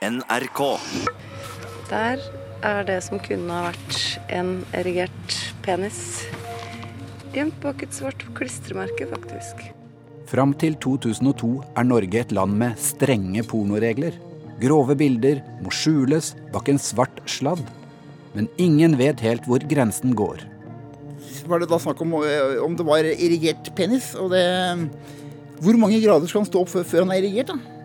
NRK. Der er det som kunne ha vært en erigert penis. Gjemt bak et svart klistremerke, faktisk. Fram til 2002 er Norge et land med strenge pornoregler. Grove bilder må skjules bak en svart sladd. Men ingen vet helt hvor grensen går. Var det da snakk om eh, om det var erigert penis? Og det Hvor mange grader skal han stå opp før, før han er erigert, da?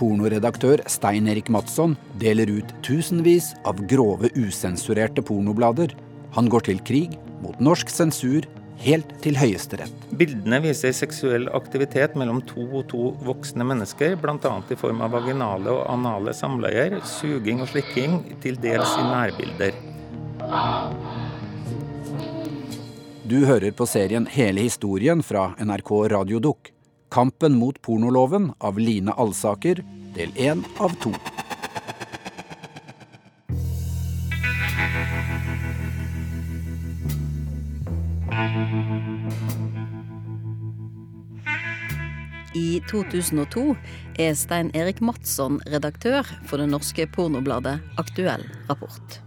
Pornoredaktør Stein Erik Madsson deler ut tusenvis av grove, usensurerte pornoblader. Han går til krig mot norsk sensur helt til Høyesterett. Bildene viser seksuell aktivitet mellom to og to voksne mennesker, bl.a. i form av vaginale og anale samleier, suging og slikking, til dels i nærbilder. Du hører på serien Hele historien fra NRK Radiodukk. Kampen mot pornoloven av Line Alsaker, del én av to. I 2002 er Stein Erik Madsson redaktør for det norske pornobladet Aktuell rapport.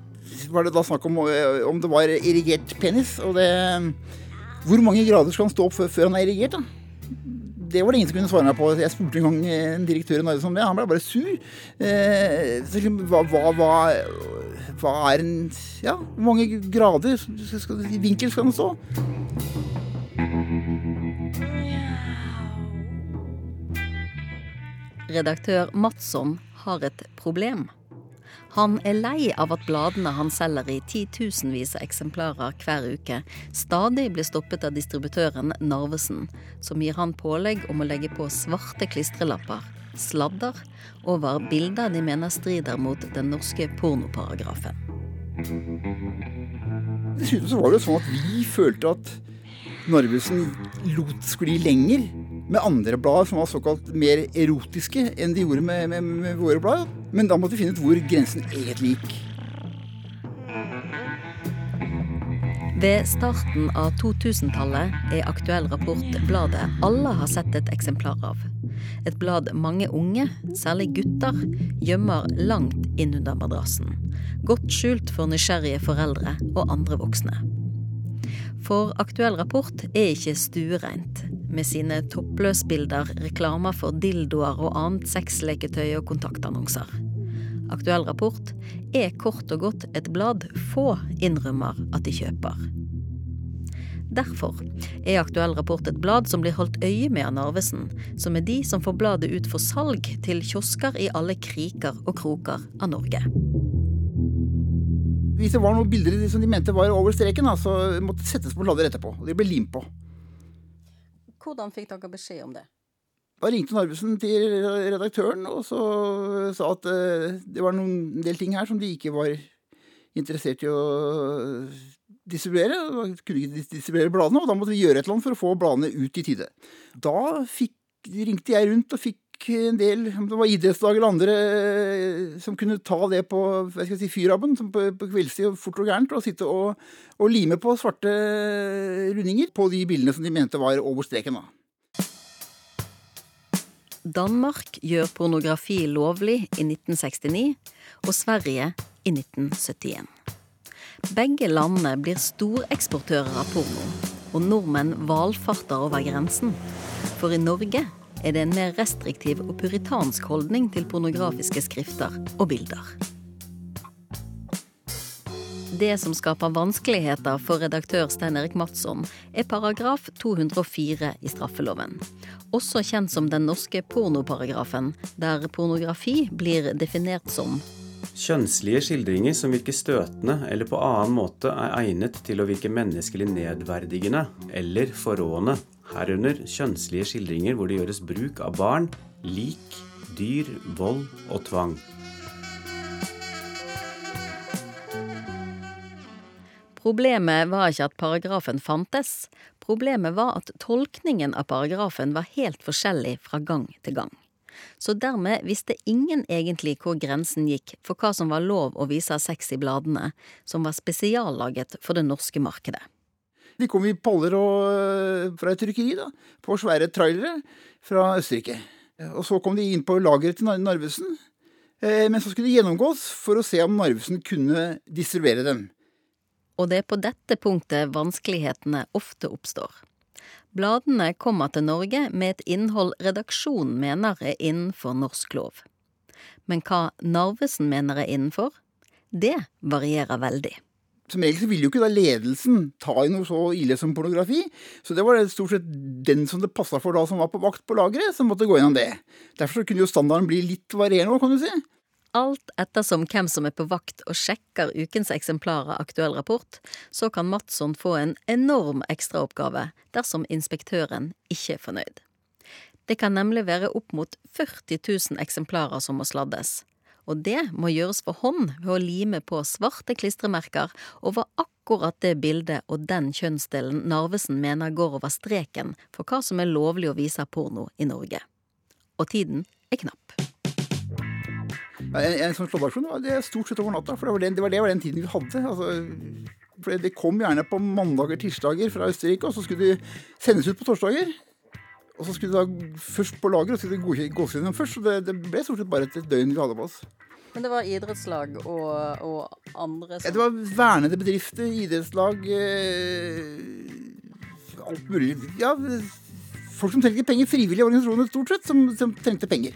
Var det da snakk om eh, om det var erigert penis? Og det Hvor mange grader skal han stå opp før, før han er erigert, da? Det var det ingen som kunne svare meg på. Jeg spurte en gang en direktør i Norge om det. Han ble bare sur. Eh, liksom, hva, hva, hva er en Ja, hvor mange grader skal, vinkel skal den stå? Redaktør Madsson har et problem. Han er lei av at bladene han selger i titusenvis av eksemplarer hver uke, stadig blir stoppet av distributøren Narvesen, som gir han pålegg om å legge på svarte klistrelapper, sladder, over bilder de mener strider mot den norske pornoparagrafen. Dessuten så var det sånn at vi følte at Narvesen lot skli lenger med andre blader som var såkalt mer erotiske enn de gjorde med, med, med våre blader. Men da måtte vi finne ut hvor grensen egentlig gikk. Ved starten av 2000-tallet er Aktuell rapport bladet alle har sett et eksemplar av. Et blad mange unge, særlig gutter, gjemmer langt innunder madrassen. Godt skjult for nysgjerrige foreldre og andre voksne. For Aktuell rapport er ikke stuereint, med sine toppløsbilder, reklamer for dildoer og annet sexleketøy og kontaktannonser. Aktuell rapport er kort og godt et blad få innrømmer at de kjøper. Derfor er Aktuell rapport et blad som blir holdt øye med av Narvesen, som er de som får bladet ut for salg til kiosker i alle kriker og kroker av Norge. Hvis det var noen bilder som de mente var over streken, så måtte det settes på blader etterpå. Og de ble limt på. Hvordan fikk dere beskjed om det? Da ringte Narvesen til redaktøren og så sa at eh, det var noen del ting her som de ikke var interessert i å distribuere. De kunne ikke distribuere bladene, og da måtte vi gjøre et eller annet for å få bladene ut i tide. Da fikk, ringte jeg rundt og fikk en del, om det var idrettslag eller andre, eh, som kunne ta det på jeg skal si, fyrabben på, på kveldstid fort og gærent, og sitte og, og lime på svarte rundinger på de bildene som de mente var over streken. da. Danmark gjør pornografi lovlig i 1969, og Sverige i 1971. Begge landene blir storeksportører av porno, og nordmenn valfarter over grensen. For i Norge er det en mer restriktiv og puritansk holdning til pornografiske skrifter og bilder. Det som skaper vanskeligheter for redaktør Stein Erik Madsson, er paragraf 204 i straffeloven. Også kjent som den norske pornoparagrafen, der pornografi blir definert som Kjønnslige skildringer som virker støtende eller på annen måte er egnet til å virke menneskelig nedverdigende eller forrående, herunder kjønnslige skildringer hvor det gjøres bruk av barn, lik, dyr, vold og tvang. Problemet var ikke at paragrafen fantes, problemet var at tolkningen av paragrafen var helt forskjellig fra gang til gang. Så dermed visste ingen egentlig hvor grensen gikk for hva som var lov å vise av sex i bladene, som var spesiallaget for det norske markedet. De kom i paller og, fra et trykkeri, da, på svære trailere fra Østerrike. Og så kom de inn på lageret til Narvesen. Eh, men så skulle de gjennomgås for å se om Narvesen kunne distribuere dem. Og det er på dette punktet vanskelighetene ofte oppstår. Bladene kommer til Norge med et innhold redaksjonen mener er innenfor norsk lov. Men hva Narvesen mener er innenfor, det varierer veldig. Som regel så ville jo ikke da ledelsen ta i noe så ille som pornografi, så det var det stort sett den som det passa for da som var på vakt på lageret, som måtte gå gjennom det. Derfor kunne jo standarden bli litt varierende, kan du si. Alt ettersom hvem som er på vakt og sjekker ukens eksemplar av Aktuell rapport, så kan Matsson få en enorm ekstraoppgave dersom inspektøren ikke er fornøyd. Det kan nemlig være opp mot 40 000 eksemplarer som må sladdes, og det må gjøres for hånd ved å lime på svarte klistremerker over akkurat det bildet og den kjønnsdelen Narvesen mener går over streken for hva som er lovlig å vise porno i Norge. Og tiden er knapp. En, en sånn slåddagsjon det er stort sett over natta, for det var den, det var, den tiden vi hadde. Altså, Det kom gjerne på mandager, tirsdager fra Østerrike, og så skulle de sendes ut på torsdager. Og så skulle du da først på lager, og så skulle du gås gjennom først. Så det, det, ble stort sett bare et døgn vi hadde på oss. Men det var idrettslag og, og andre som ja, Det var vernede bedrifter, idrettslag eh, Alt mulig. Ja, folk som trengte penger. Frivillige organisasjoner stort sett, som, som trengte penger.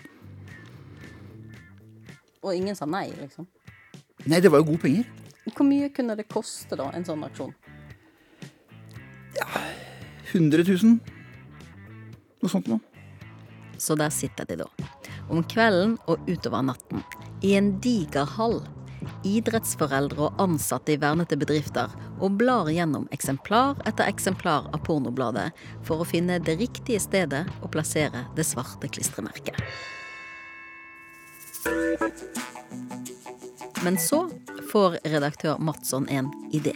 Og ingen sa nei, liksom? Nei, det var jo gode penger. Hvor mye kunne det koste, da, en sånn aksjon? Ja, 100 000. Noe sånt noe. Så der sitter de da. Om kvelden og utover natten. I en diger hall. Idrettsforeldre og ansatte i vernete bedrifter og blar gjennom eksemplar etter eksemplar av pornobladet for å finne det riktige stedet å plassere det svarte klistremerket. Men så får redaktør Madsson en idé.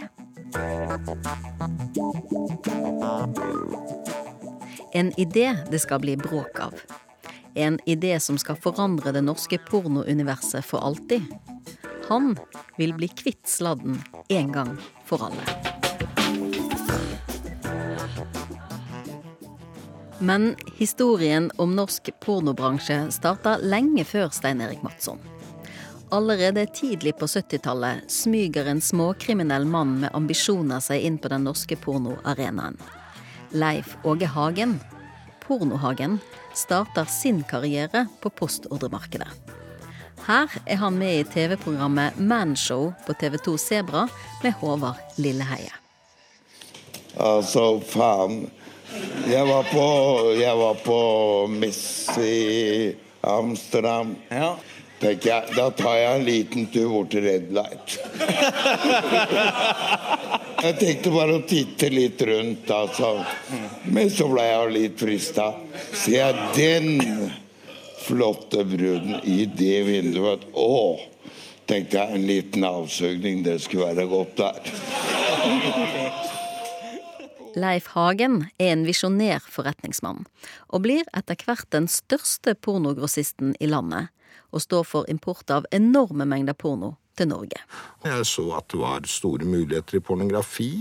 En idé det skal bli bråk av. En idé som skal forandre det norske pornouniverset for alltid. Han vil bli kvitt sladden en gang for alle. Men historien om norsk pornobransje starta lenge før Stein Erik Madsson. Allerede tidlig på 70-tallet smyger en småkriminell mann med ambisjoner seg inn på den norske pornoarenaen. Leif Åge Hagen, Pornohagen, starter sin karriere på postordremarkedet. Her er han med i TV-programmet Manshow på TV2 Sebra med Håvard Lilleheie. Altså, faen. Jeg var på, jeg var på Miss i Amsterdam. Ja. tenker jeg, Da tar jeg en liten tur bort til Red Light. jeg tenkte bare å titte litt rundt, altså. Men så ble jeg litt frista. Ser jeg den flotte bruden i det vinduet Å! tenkte jeg en liten avsugning, det skulle være godt der. Leif Hagen er en visjonær forretningsmann, og blir etter hvert den største pornogrossisten i landet, og står for import av enorme mengder porno til Norge. Jeg så at det var store muligheter i pornografi.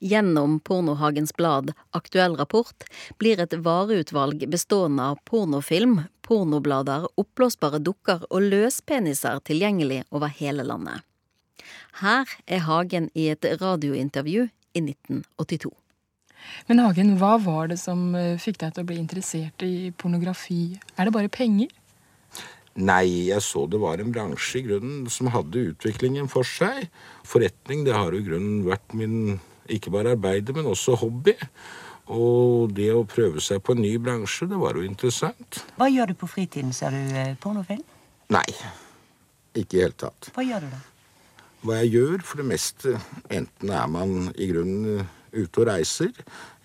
Gjennom Pornohagens blad Aktuell rapport blir et vareutvalg bestående av pornofilm, pornoblader, oppblåsbare dukker og løspeniser tilgjengelig over hele landet. Her er Hagen i et radiointervju i 1982. Men Hagen, hva var det som eh, fikk deg til å bli interessert i pornografi? Er det bare penger? Nei, jeg så det var en bransje i grunnen som hadde utviklingen for seg. Forretning det har jo i grunnen vært min ikke bare arbeide, men også hobby. Og det å prøve seg på en ny bransje, det var jo interessant. Hva gjør du på fritiden? Ser du eh, pornofilm? Nei, ikke i det hele tatt. Hva gjør du da? Hva jeg gjør for det meste, enten er man i grunnen ute og reiser,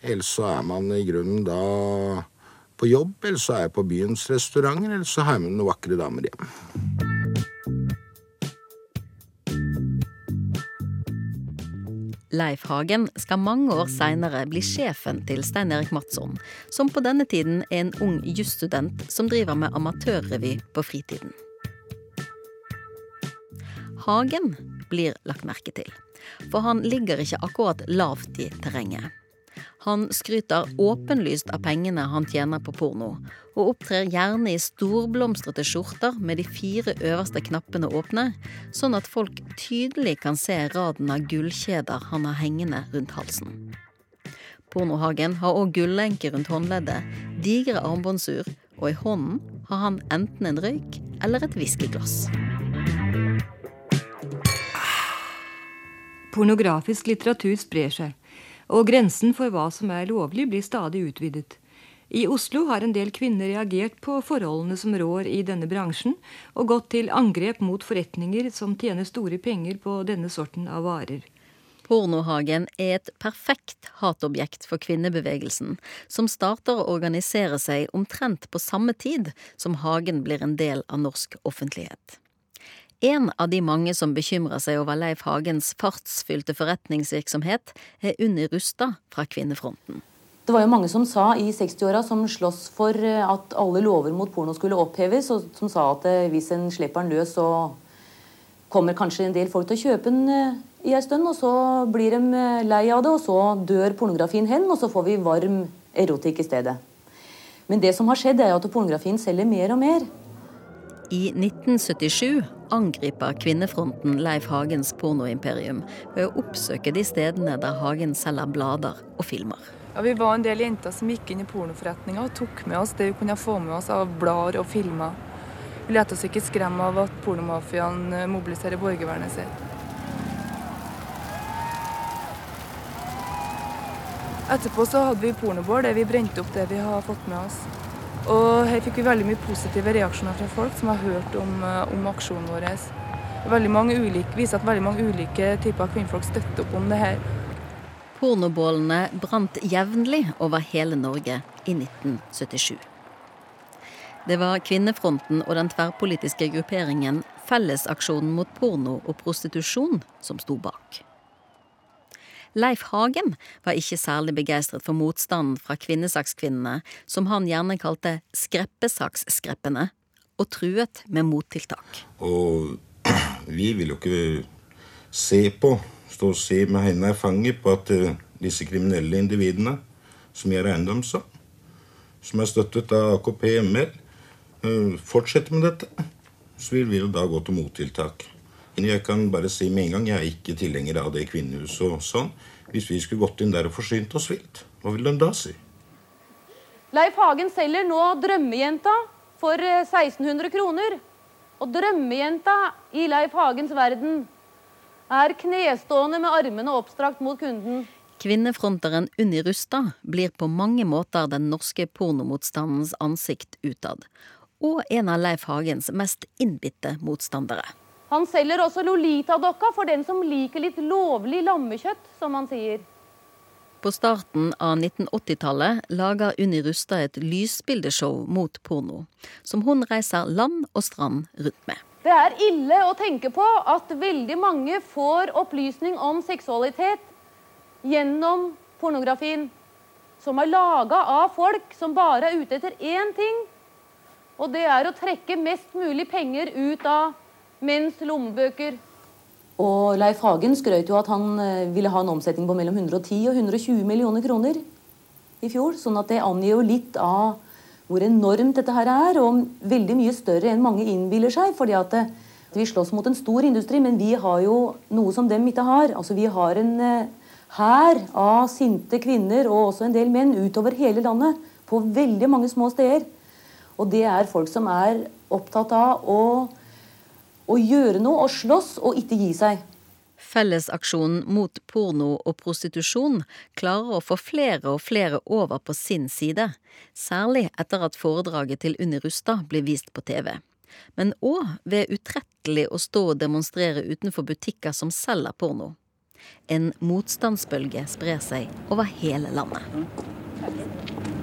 eller så er man i grunnen da på jobb, eller så er jeg på byens restauranter, eller så har jeg med noen vakre damer hjem. Leif Hagen skal mange år seinere bli sjefen til Stein Erik Madsson, som på denne tiden er en ung jusstudent som driver med amatørrevy på fritiden. Hagen blir lagt merke til, for han ligger ikke akkurat lavt i terrenget. Han skryter åpenlyst av pengene han tjener på porno, og opptrer gjerne i storblomstrete skjorter med de fire øverste knappene åpne, sånn at folk tydelig kan se raden av gullkjeder han har hengende rundt halsen. Pornohagen har òg gullenke rundt håndleddet, digre armbåndsur, og i hånden har han enten en røyk eller et whiskyglass. Pornografisk litteratur sprer seg, og grensen for hva som er lovlig, blir stadig utvidet. I Oslo har en del kvinner reagert på forholdene som rår i denne bransjen, og gått til angrep mot forretninger som tjener store penger på denne sorten av varer. Pornohagen er et perfekt hatobjekt for kvinnebevegelsen, som starter å organisere seg omtrent på samme tid som Hagen blir en del av norsk offentlighet. En av de mange som bekymrer seg over Leif Hagens fartsfylte forretningsvirksomhet, er Unni Rustad fra Kvinnefronten. Det var jo mange som sa i 60-åra som sloss for eh, at alle lover mot porno skulle oppheves, og som sa at eh, hvis en slipper den løs, så kommer kanskje en del folk til å kjøpe den eh, i ei stund, og så blir de lei av det, og så dør pornografien hen, og så får vi varm erotikk i stedet. Men det som har skjedd, er at pornografien selger mer og mer. I 1977 angriper Kvinnefronten Leif Hagens pornoimperium ved å oppsøke de stedene der Hagen selger blader og filmer. Ja, Vi var en del jenter som gikk inn i pornoforretninga og tok med oss det vi kunne få med oss av blader og filmer. Vi lot oss ikke skremme av at pornomafiaen eh, mobiliserer borgervernet sitt. Etterpå så hadde vi pornobål der vi brente opp det vi har fått med oss. Og her fikk vi veldig mye positive reaksjoner fra folk som har hørt om, eh, om aksjonen vår. Veldig mange ulike, viser at veldig mange ulike typer kvinnfolk støtter opp om det her. Pornobålene brant jevnlig over hele Norge i 1977. Det var Kvinnefronten og den tverrpolitiske grupperingen Fellesaksjonen mot porno og prostitusjon som sto bak. Leif Hagen var ikke særlig begeistret for motstanden fra kvinnesakskvinnene, som han gjerne kalte skreppesaksskreppene, og truet med mottiltak. Og vi vil jo ikke se på, stå og se med hendene i fanget på at uh, disse kriminelle individene, som gjør eiendom som, som er støttet av AKP-ML, uh, eh, fortsetter med dette. Så vil vi jo da gå til mottiltak. Jeg kan bare si med en gang jeg er ikke tilhenger av det kvinnehuset og sånn. Hvis vi skulle gått inn der og forsynt oss vilt, hva vil den da si? Leif Hagen selger nå Drømmejenta for 1600 eh, kroner. Og Drømmejenta i Leif Hagens verden er knestående med armene oppstrakt mot kunden. Kvinnefronteren Unni Rustad blir på mange måter den norske pornomotstandens ansikt utad, og en av Leif Hagens mest innbitte motstandere. Han selger også Lolita-dokka for den som liker litt lovlig lammekjøtt, som han sier. På starten av 1980-tallet lager Unni Rustad et lysbildeshow mot porno, som hun reiser land og strand rundt med. Det er ille å tenke på at veldig mange får opplysning om seksualitet gjennom pornografien, som er laga av folk som bare er ute etter én ting, og det er å trekke mest mulig penger ut av menns lommebøker. Og Leif Hagen skrøt jo at han eh, ville ha en omsetning på mellom 110 og 120 millioner kroner i fjor. Sånn at det angir jo litt av hvor enormt dette her er, og veldig mye større enn mange innbiller seg. fordi at eh, vi slåss mot en stor industri, men vi har jo noe som dem ikke har. Altså Vi har en eh, hær av sinte kvinner og også en del menn utover hele landet. På veldig mange små steder. Og det er folk som er opptatt av å å gjøre noe og slåss og ikke gi seg. Fellesaksjonen mot porno og prostitusjon klarer å få flere og flere over på sin side, særlig etter at foredraget til Unni Rustad blir vist på TV. Men òg ved utrettelig å stå og demonstrere utenfor butikker som selger porno. En motstandsbølge sprer seg over hele landet.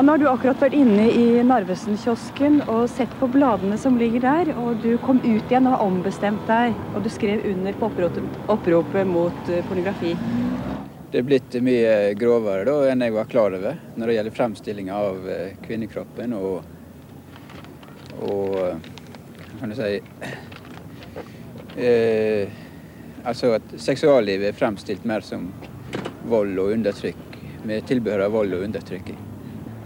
Ja, nå har du akkurat vært inne i Narvesen-kiosken og sett på bladene som ligger der. Og du kom ut igjen og har ombestemt deg, og du skrev under på oppropet mot eh, pornografi. Det er blitt mye grovere da, enn jeg var klar over når det gjelder fremstillinga av eh, kvinnekroppen og, og eh, kan du si eh, Altså at seksuallivet er fremstilt mer som vold og undertrykk med tilbehør av vold og undertrykking.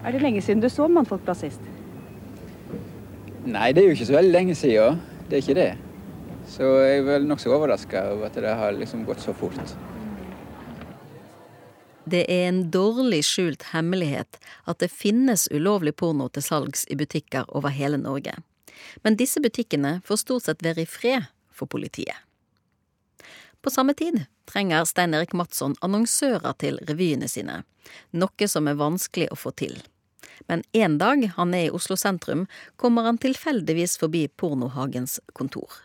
Er det lenge siden du så Mannfolkblad sist? Nei, det er jo ikke så veldig lenge siden. Det er ikke det. Så jeg er vel nokså overraska over at det har liksom gått så fort. Det er en dårlig skjult hemmelighet at det finnes ulovlig porno til salgs i butikker over hele Norge. Men disse butikkene får stort sett være i fred for politiet. På samme tid trenger Stein Erik Madsson annonsører til revyene sine, noe som er vanskelig å få til. Men en dag han er i Oslo sentrum, kommer han tilfeldigvis forbi Pornohagens kontor.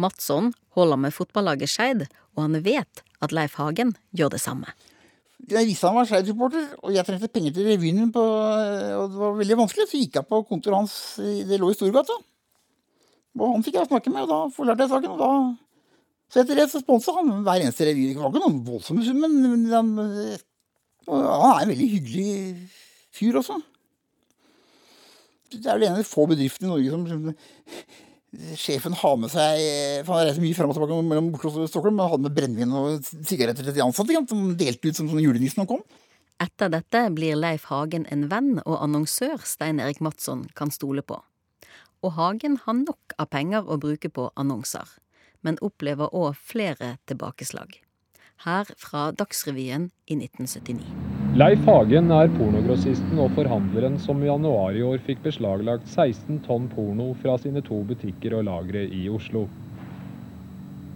Madsson holder med fotballaget Skeid, og han vet at Leif Hagen gjør det samme. Jeg visste han var Skeid-supporter, og jeg trengte penger til revyen, på, og det var veldig vanskelig. Så gikk jeg på kontoret hans, det lå i Storgata. Og han fikk jeg snakke med, og da forlærte jeg saken. og da... Så etter det så sponsa han hver eneste revy. Det var ikke noen voldsomme sum, men han, han er en veldig hyggelig fyr også. Det er vel en av de få bedriftene i Norge som sjefen har med seg For han reiser mye frem og tilbake mellom Oslo og Stockholm. Men hadde med brennevin og sigaretter til de ansatte, som delte ut som sånne julenissen han kom. Etter dette blir Leif Hagen en venn og annonsør Stein Erik Madsson kan stole på. Og Hagen har nok av penger å bruke på annonser, men opplever òg flere tilbakeslag. Her fra Dagsrevyen i 1979. Leif Hagen er pornogrossisten og forhandleren som i januar i år fikk beslaglagt 16 tonn porno fra sine to butikker og lagre i Oslo.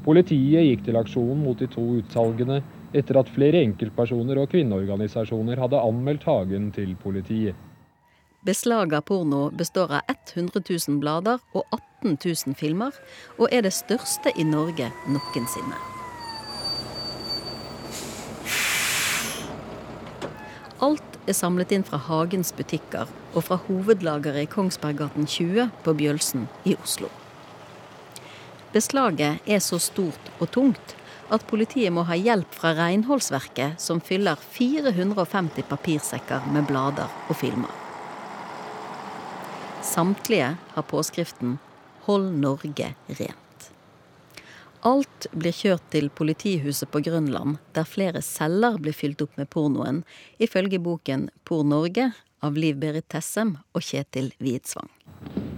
Politiet gikk til aksjon mot de to utsalgene etter at flere enkeltpersoner og kvinneorganisasjoner hadde anmeldt Hagen til politiet. Beslaget av porno består av 100 000 blader og 18 000 filmer, og er det største i Norge noensinne. Alt er samlet inn fra Hagens butikker og fra hovedlageret i Kongsberggaten 20 på Bjølsen i Oslo. Beslaget er så stort og tungt at politiet må ha hjelp fra renholdsverket, som fyller 450 papirsekker med blader og filmer. Samtlige har påskriften 'Hold Norge rent'. Alt blir kjørt til politihuset på Grønland, der flere celler blir fylt opp med pornoen, ifølge boken Por Norge av Liv Berit Tessem og Kjetil Hvitsvang.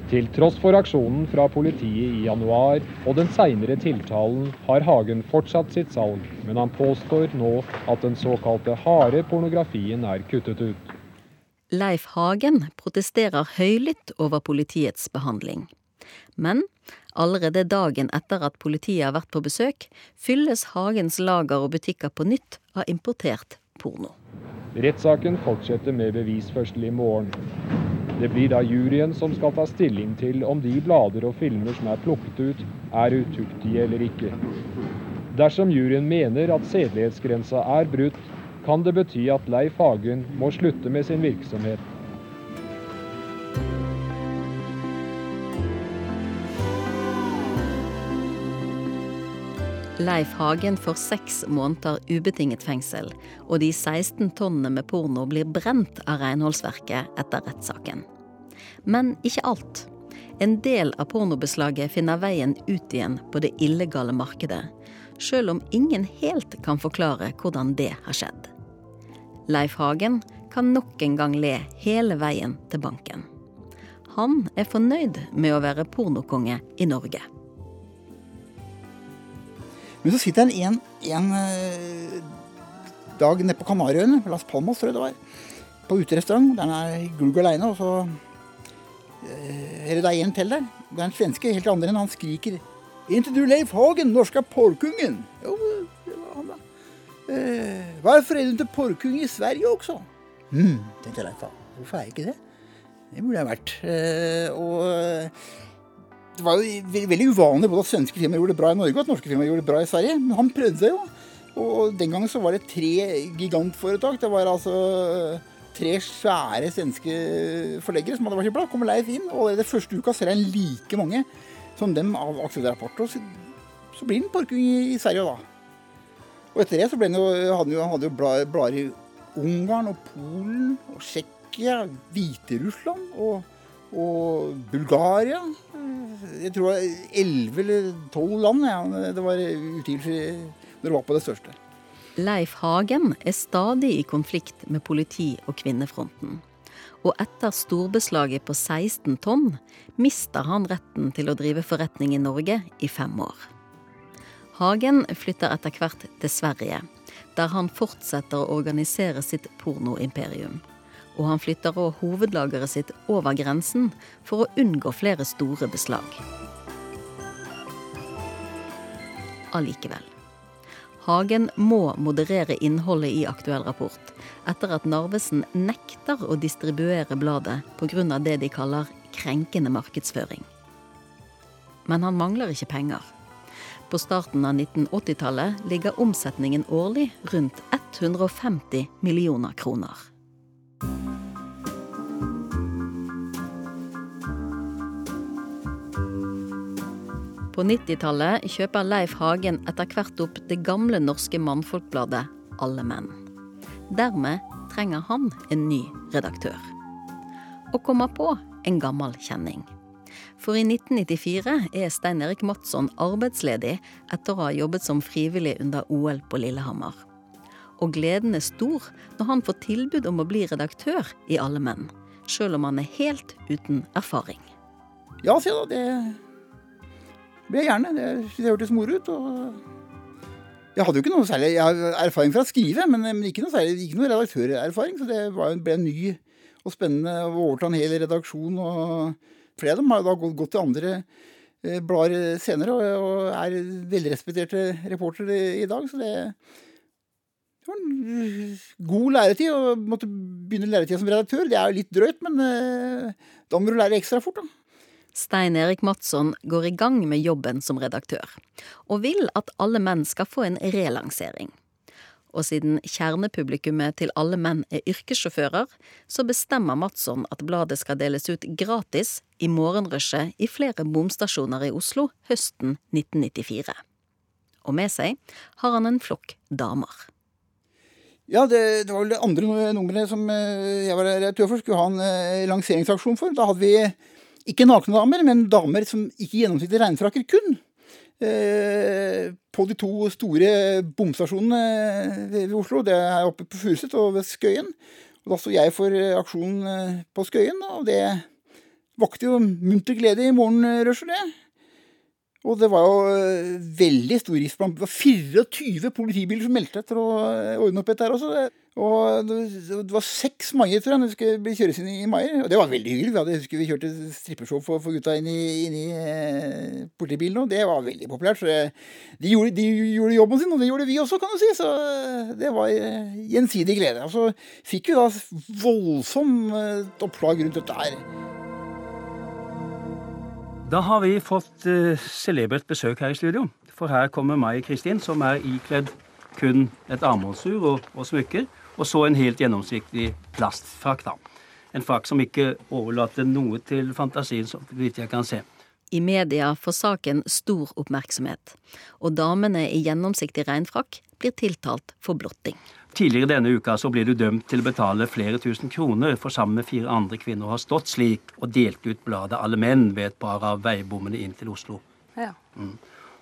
Til tross for aksjonen fra politiet i januar og den seinere tiltalen, har Hagen fortsatt sitt salg, men han påstår nå at den såkalte harde pornografien er kuttet ut. Leif Hagen protesterer høylytt over politiets behandling. Men allerede dagen etter at politiet har vært på besøk, fylles Hagens lager og butikker på nytt av importert porno. Rettssaken fortsetter med bevisførsel i morgen. Det blir da juryen som skal ta stilling til om de blader og filmer som er plukket ut, er utuktige eller ikke. Dersom juryen mener at sedelighetsgrensa er brutt, kan det bety at Leif Hagen må slutte med sin virksomhet. Leif Hagen får seks måneder ubetinget fengsel, og de 16 tonnene med porno blir brent av renholdsverket etter rettssaken. Men ikke alt. En del av pornobeslaget finner veien ut igjen på det illegale markedet, sjøl om ingen helt kan forklare hvordan det har skjedd. Leif Hagen kan nok en gang le hele veien til banken. Han er fornøyd med å være pornokonge i Norge. Men så sitter han en, en eh, dag nede på Kanariøyene, Las Palmas tror jeg det var, på uterestaurant. Der han er glugg aleine, og så Eller er det da en til der. Det er en svenske, helt andre enn han skriker Er ikke du Leif Hagen, norska porrkungen? Jo, det var han, da. Eh, hvorfor er du ikke porrkung i Sverige også? Hm, tenkte Leif. Hvorfor er jeg ikke det? Det burde jeg vært. Eh, og det var jo veldig, uvanlig både at svenske firmaer gjorde det bra i Norge og at norske firmaer gjorde det bra i Sverige. Men han prøvde seg jo. Og den gangen så var det tre gigantforetak. Det var altså tre svære svenske forleggere som hadde vært blad. Kommer Leif inn, og allerede første uka ser han like mange som dem av Aksel Rapport. Og så, blir han parking i, i Sverige da. Og etter det så ble han jo, hadde han jo blader i Ungarn og Polen og Tsjekkia, Hviterussland og og Bulgaria. Jeg tror det var elleve eller tolv land ja. det var utgivelse når det var på det største. Leif Hagen er stadig i konflikt med politi og kvinnefronten. Og etter storbeslaget på 16 tonn mister han retten til å drive forretning i Norge i fem år. Hagen flytter etter hvert til Sverige, der han fortsetter å organisere sitt pornoimperium. Og han flytter òg hovedlageret sitt over grensen for å unngå flere store beslag. Allikevel. Hagen må moderere innholdet i aktuell rapport, etter at Narvesen nekter å distribuere bladet pga. det de kaller krenkende markedsføring. Men han mangler ikke penger. På starten av 1980-tallet ligger omsetningen årlig rundt 150 millioner kroner. På 90-tallet kjøper Leif Hagen etter hvert opp det gamle norske mannfolkbladet Alle menn. Dermed trenger han en ny redaktør. Og kommer på en gammel kjenning. For i 1994 er Stein Erik Madsson arbeidsledig etter å ha jobbet som frivillig under OL på Lillehammer. Og gleden er stor når han får tilbud om å bli redaktør i Alle menn, sjøl om han er helt uten erfaring. Ja, se da, det blir jeg gjerne. Det det hørtes moro ut. og Jeg hadde jo ikke noe særlig jeg erfaring fra å skrive, men, men ikke noe særlig, ikke noe redaktørerfaring. Så det var, ble ny og spennende å overta en hel redaksjon. og Flere av dem har da gått til andre eh, blader senere og, og er velrespekterte reportere i dag. Så det, det var en god læretid. å måtte begynne læretida som redaktør. Det er jo litt drøyt, men eh, da må du lære ekstra fort, da. Stein Erik Madsson går i gang med jobben som redaktør, og vil at alle menn skal få en relansering. Og siden kjernepublikummet til Alle menn er yrkessjåfører, så bestemmer Madsson at bladet skal deles ut gratis i morgenrushet i flere bomstasjoner i Oslo høsten 1994. Og med seg har han en flokk damer. Ja, det, det var vel det andre nummeret som eh, jeg var redaktør for, skulle ha en eh, lanseringsaksjon for. Da hadde vi ikke nakne damer, men damer som ikke gjennomsnittlig regnfrakker kun. Eh, på de to store bomstasjonene ved Oslo. Det er oppe på Furuset og ved Skøyen. Og da sto jeg for aksjonen på Skøyen, og det vakte jo munter glede i morgenrushet, det. Og det var jo veldig stor risiko. Det var 24 politibiler som meldte etter å ordne opp dette her også. Og det var seks maier, tror jeg, når vi skulle bli kjøres inn i maier. Og det var veldig hyggelig. Vi hadde, husker vi kjørte strippeshow for, for gutta inn i, inn i eh, politibilen, og det var veldig populært. Så de, gjorde, de, gjorde, jobben sin, og det gjorde vi også, kan du si. Så det var eh, gjensidig glede. Og så fikk vi da voldsomt opplag oppslag rundt dette her. Da har vi fått eh, celebert besøk her i studio. For her kommer Mai Kristin, som er ikledd kun et armbåndsur og, og smykker. Og så en helt gjennomsiktig plastfrakk. da. En frakk som ikke overlater noe til fantasien, så vidt jeg kan se. I media får saken stor oppmerksomhet, og damene i gjennomsiktig regnfrakk blir tiltalt for blotting. Tidligere denne uka så ble du dømt til å betale flere tusen kroner for sammen med fire andre kvinner å ha stått slik og delt ut bladet Alle menn ved et par av veibommene inn til Oslo. Ja. Mm.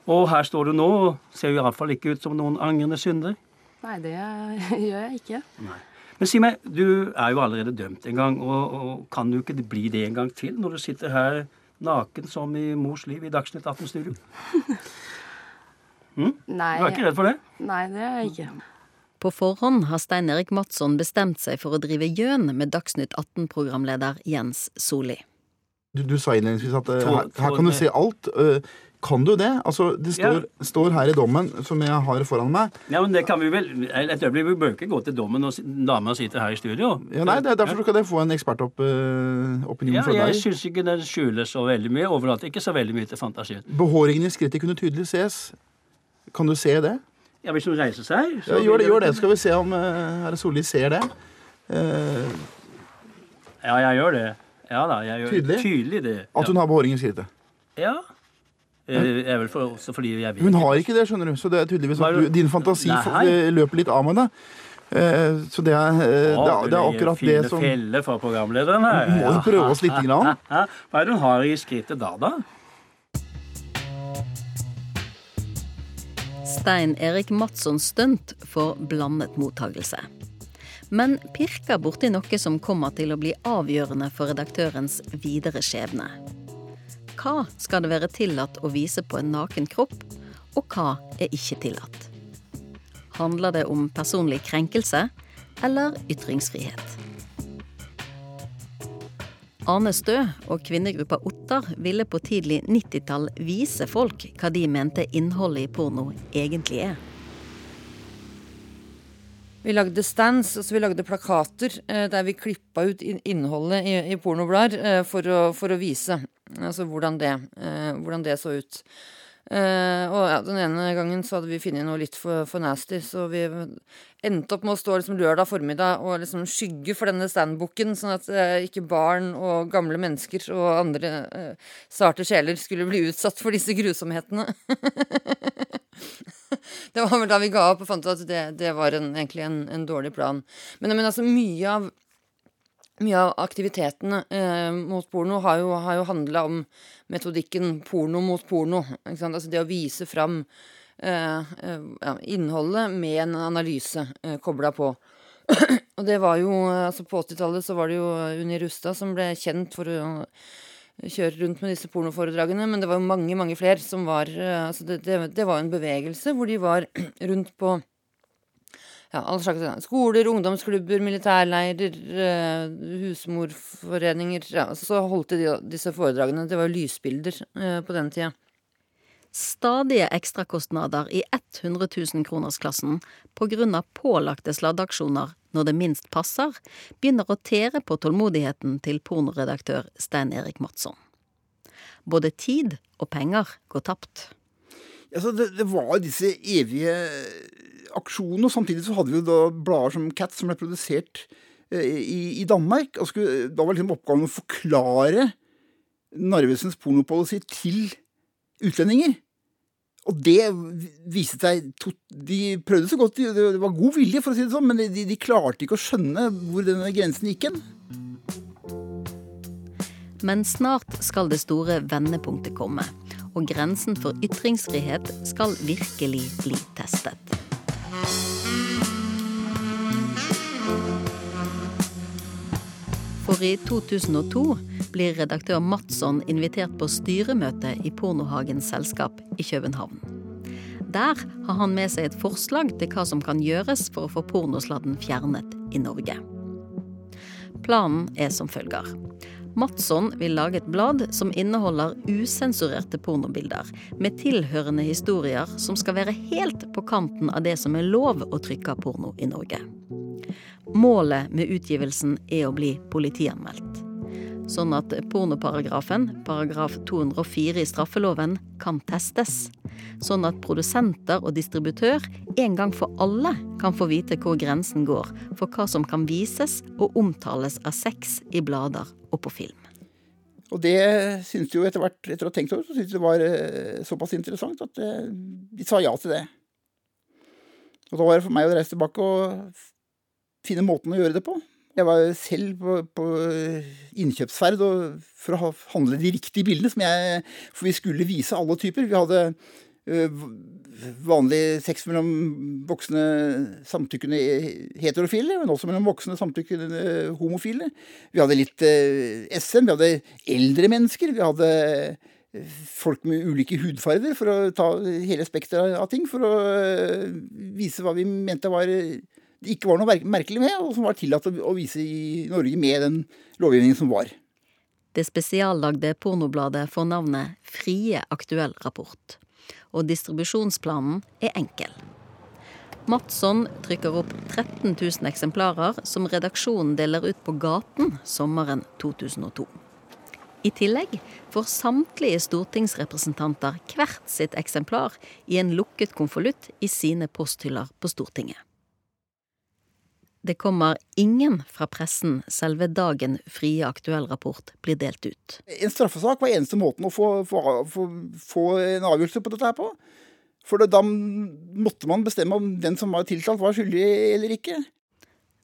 Og her står du nå og ser iallfall ikke ut som noen angrende synder. Nei, det gjør jeg ikke. Nei. Men si meg, du er jo allerede dømt en gang, og, og kan du ikke bli det en gang til når du sitter her naken som i mors liv i Dagsnytt 18 Studio? Mm? Nei. Du er ikke redd for det? Nei, det er jeg ikke. På forhånd har Stein Erik Madsson bestemt seg for å drive gjøn med Dagsnytt 18-programleder Jens Soli. Du, du sa innledningsvis at uh, her, her, kan du se alt. Uh, kan du det? Altså, Det står, ja. står, her i dommen, som jeg har foran meg. Ja, men det kan Vi vel, et øyeblikk, vi bør ikke gå til dommen og dama sitter her i studio. Ja, nei, det, er Derfor skal dere få en ekspertopinion uh, ja, fra deg. Jeg syns ikke den skjuler så veldig mye. Overlater ikke så veldig mye til fantasien. Behåringen i skrittet kunne tydelig ses. Kan du se det? Ja, Hvis hun reiser seg ja, gjør, det, gjør det. Skal vi se om uh, herre Solli ser det. Uh, ja, jeg gjør det. Ja da, jeg gjør tydelig? tydelig det. At hun har behåring i skrittet? Ja. Er vel for, også fordi jeg vil Hun har ikke det, skjønner du. Så det er tydeligvis at du, din fantasi Nei. løper litt av med det. Uh, så det er, uh, det, er, det er akkurat det som Fine felle for programlederen her. Må jo prøve oss lite grann. Hva er det hun har i skrittet da, da? Stein Erik Matssons stunt får blandet mottagelse. Men pirker borti noe som kommer til å bli avgjørende for redaktørens videre skjebne. Hva skal det være tillatt å vise på en naken kropp, og hva er ikke tillatt? Handler det om personlig krenkelse eller ytringsfrihet? Arne Stø og kvinnegruppa Ottar ville på tidlig 90-tall vise folk hva de mente innholdet i porno egentlig er. Vi lagde stands, altså vi lagde plakater eh, der vi klippa ut innholdet i, i pornoblader eh, for, for, å vise altså hvordan det, eh, hvordan det så ut. Og ja, Den ene gangen så hadde vi funnet noe litt for, for, nasty, så vi endte opp med å stå liksom lørdag formiddag og liksom skygge for denne standbooken, sånn at ikke barn og gamle mennesker og andre sarte sjeler skulle bli utsatt for disse grusomhetene. det var vel da vi ga opp og fant ut at det, det var en, egentlig en, en, dårlig plan. Men, men altså mye av mye av aktivitetene eh, mot porno har jo, har jo handla om metodikken porno mot porno. Altså det å vise fram eh, eh, ja, innholdet med en analyse eh, kobla på. og det var jo altså På 80-tallet så var det jo Unni Rustad som ble kjent for å kjøre rundt med disse pornoforedragene, men det var jo mange, mange flere som var eh, altså det, det, det var en bevegelse hvor de var rundt på ja, alle slags skoler, ungdomsklubber, militærleirer, eh, husmorforeninger. Ja, så holdt de disse foredragene. Det var lysbilder eh, på den tida. Stadige ekstrakostnader i 100 000-kronersklassen pga. pålagte sladdeaksjoner når det minst passer, begynner å tere på tålmodigheten til pornoredaktør Stein Erik Madsson. Både tid og penger går tapt. Altså, det, det var disse evige aksjonene, Og samtidig så hadde vi jo da blader som Cat som ble produsert eh, i, i, Danmark. og skulle, Da var liksom oppgaven å forklare Narvesens pornopolicy til utlendinger. Og det viste seg De prøvde så godt, det var god vilje, for å si det sånn, men de, de klarte ikke å skjønne hvor denne grensen gikk hen. Men snart skal det store vendepunktet komme. Og grensen for ytringsfrihet skal virkelig bli testet. For i 2002 blir redaktør Madsson invitert på styremøte i Pornohagens selskap i København. Der har han med seg et forslag til hva som kan gjøres for å få pornosladden fjernet i Norge. Planen er som følger. Madsson vil lage et blad som inneholder usensurerte pornobilder, med tilhørende historier som skal være helt på kanten av det som er lov å trykke av porno i Norge. Målet med utgivelsen er å bli politianmeldt. Sånn at pornoparagrafen, paragraf 204 i straffeloven, kan testes. Sånn at produsenter og distributør en gang for alle kan få vite hvor grensen går for hva som kan vises og omtales av sex i blader og på film. Og det syntes jo etter hvert, etter å ha tenkt over, så syntes det var eh, såpass interessant at eh, de sa ja til det. Og da var det for meg å reise tilbake og finne måten å gjøre det på. Jeg var selv på, på innkjøpsferd for å handle de riktige bildene. Som jeg, for vi skulle vise alle typer. Vi hadde vanlig sex mellom voksne samtykkende heterofile, men også mellom voksne samtykkende homofile. Vi hadde litt SM, vi hadde eldre mennesker, vi hadde folk med ulike hudfarger, for å ta hele spekteret av ting. For å vise hva vi mente var det ikke var noe merkelig med, og som var tillatt å vise i Norge med den lovgivningen som var. Det spesiallagde pornobladet får navnet Frie aktuell rapport, og distribusjonsplanen er enkel. Matsson trykker opp 13 000 eksemplarer som redaksjonen deler ut på gaten sommeren 2002. I tillegg får samtlige stortingsrepresentanter hvert sitt eksemplar i en lukket konvolutt i sine posthyller på Stortinget. Det kommer ingen fra pressen selve dagen Frie aktuell rapport blir delt ut. En straffesak var eneste måten å få, få, få, få en avgjørelse på dette her på. For da måtte man bestemme om den som var tiltalt, var skyldig eller ikke.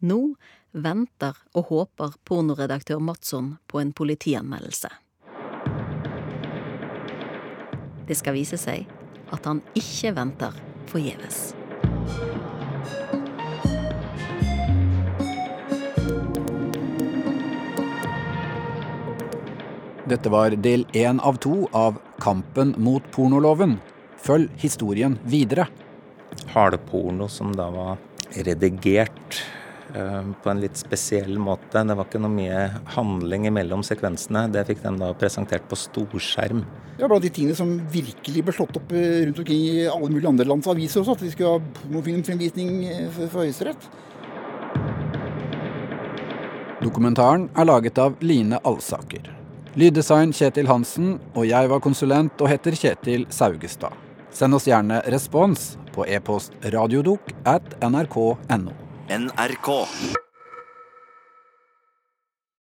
Nå venter og håper pornoredaktør Madsson på en politianmeldelse. Det skal vise seg at han ikke venter forgjeves. Dette var del én av to av Kampen mot pornoloven. Følg historien videre. Hardporno som da var redigert uh, på en litt spesiell måte. Det var ikke noe mye handling imellom sekvensene. Det fikk de da presentert på storskjerm. Det var blant de tingene som virkelig ble slått opp eh, rundt omkring i alle mulige andre lands aviser også, at vi skulle ha pornofilmfremvisning eh, for, for Høyesterett. Dokumentaren er laget av Line Alsaker. Lyddesign Kjetil Hansen, og jeg var konsulent og heter Kjetil Saugestad. Send oss gjerne respons på e-post radiodok at nrk.no. NRK.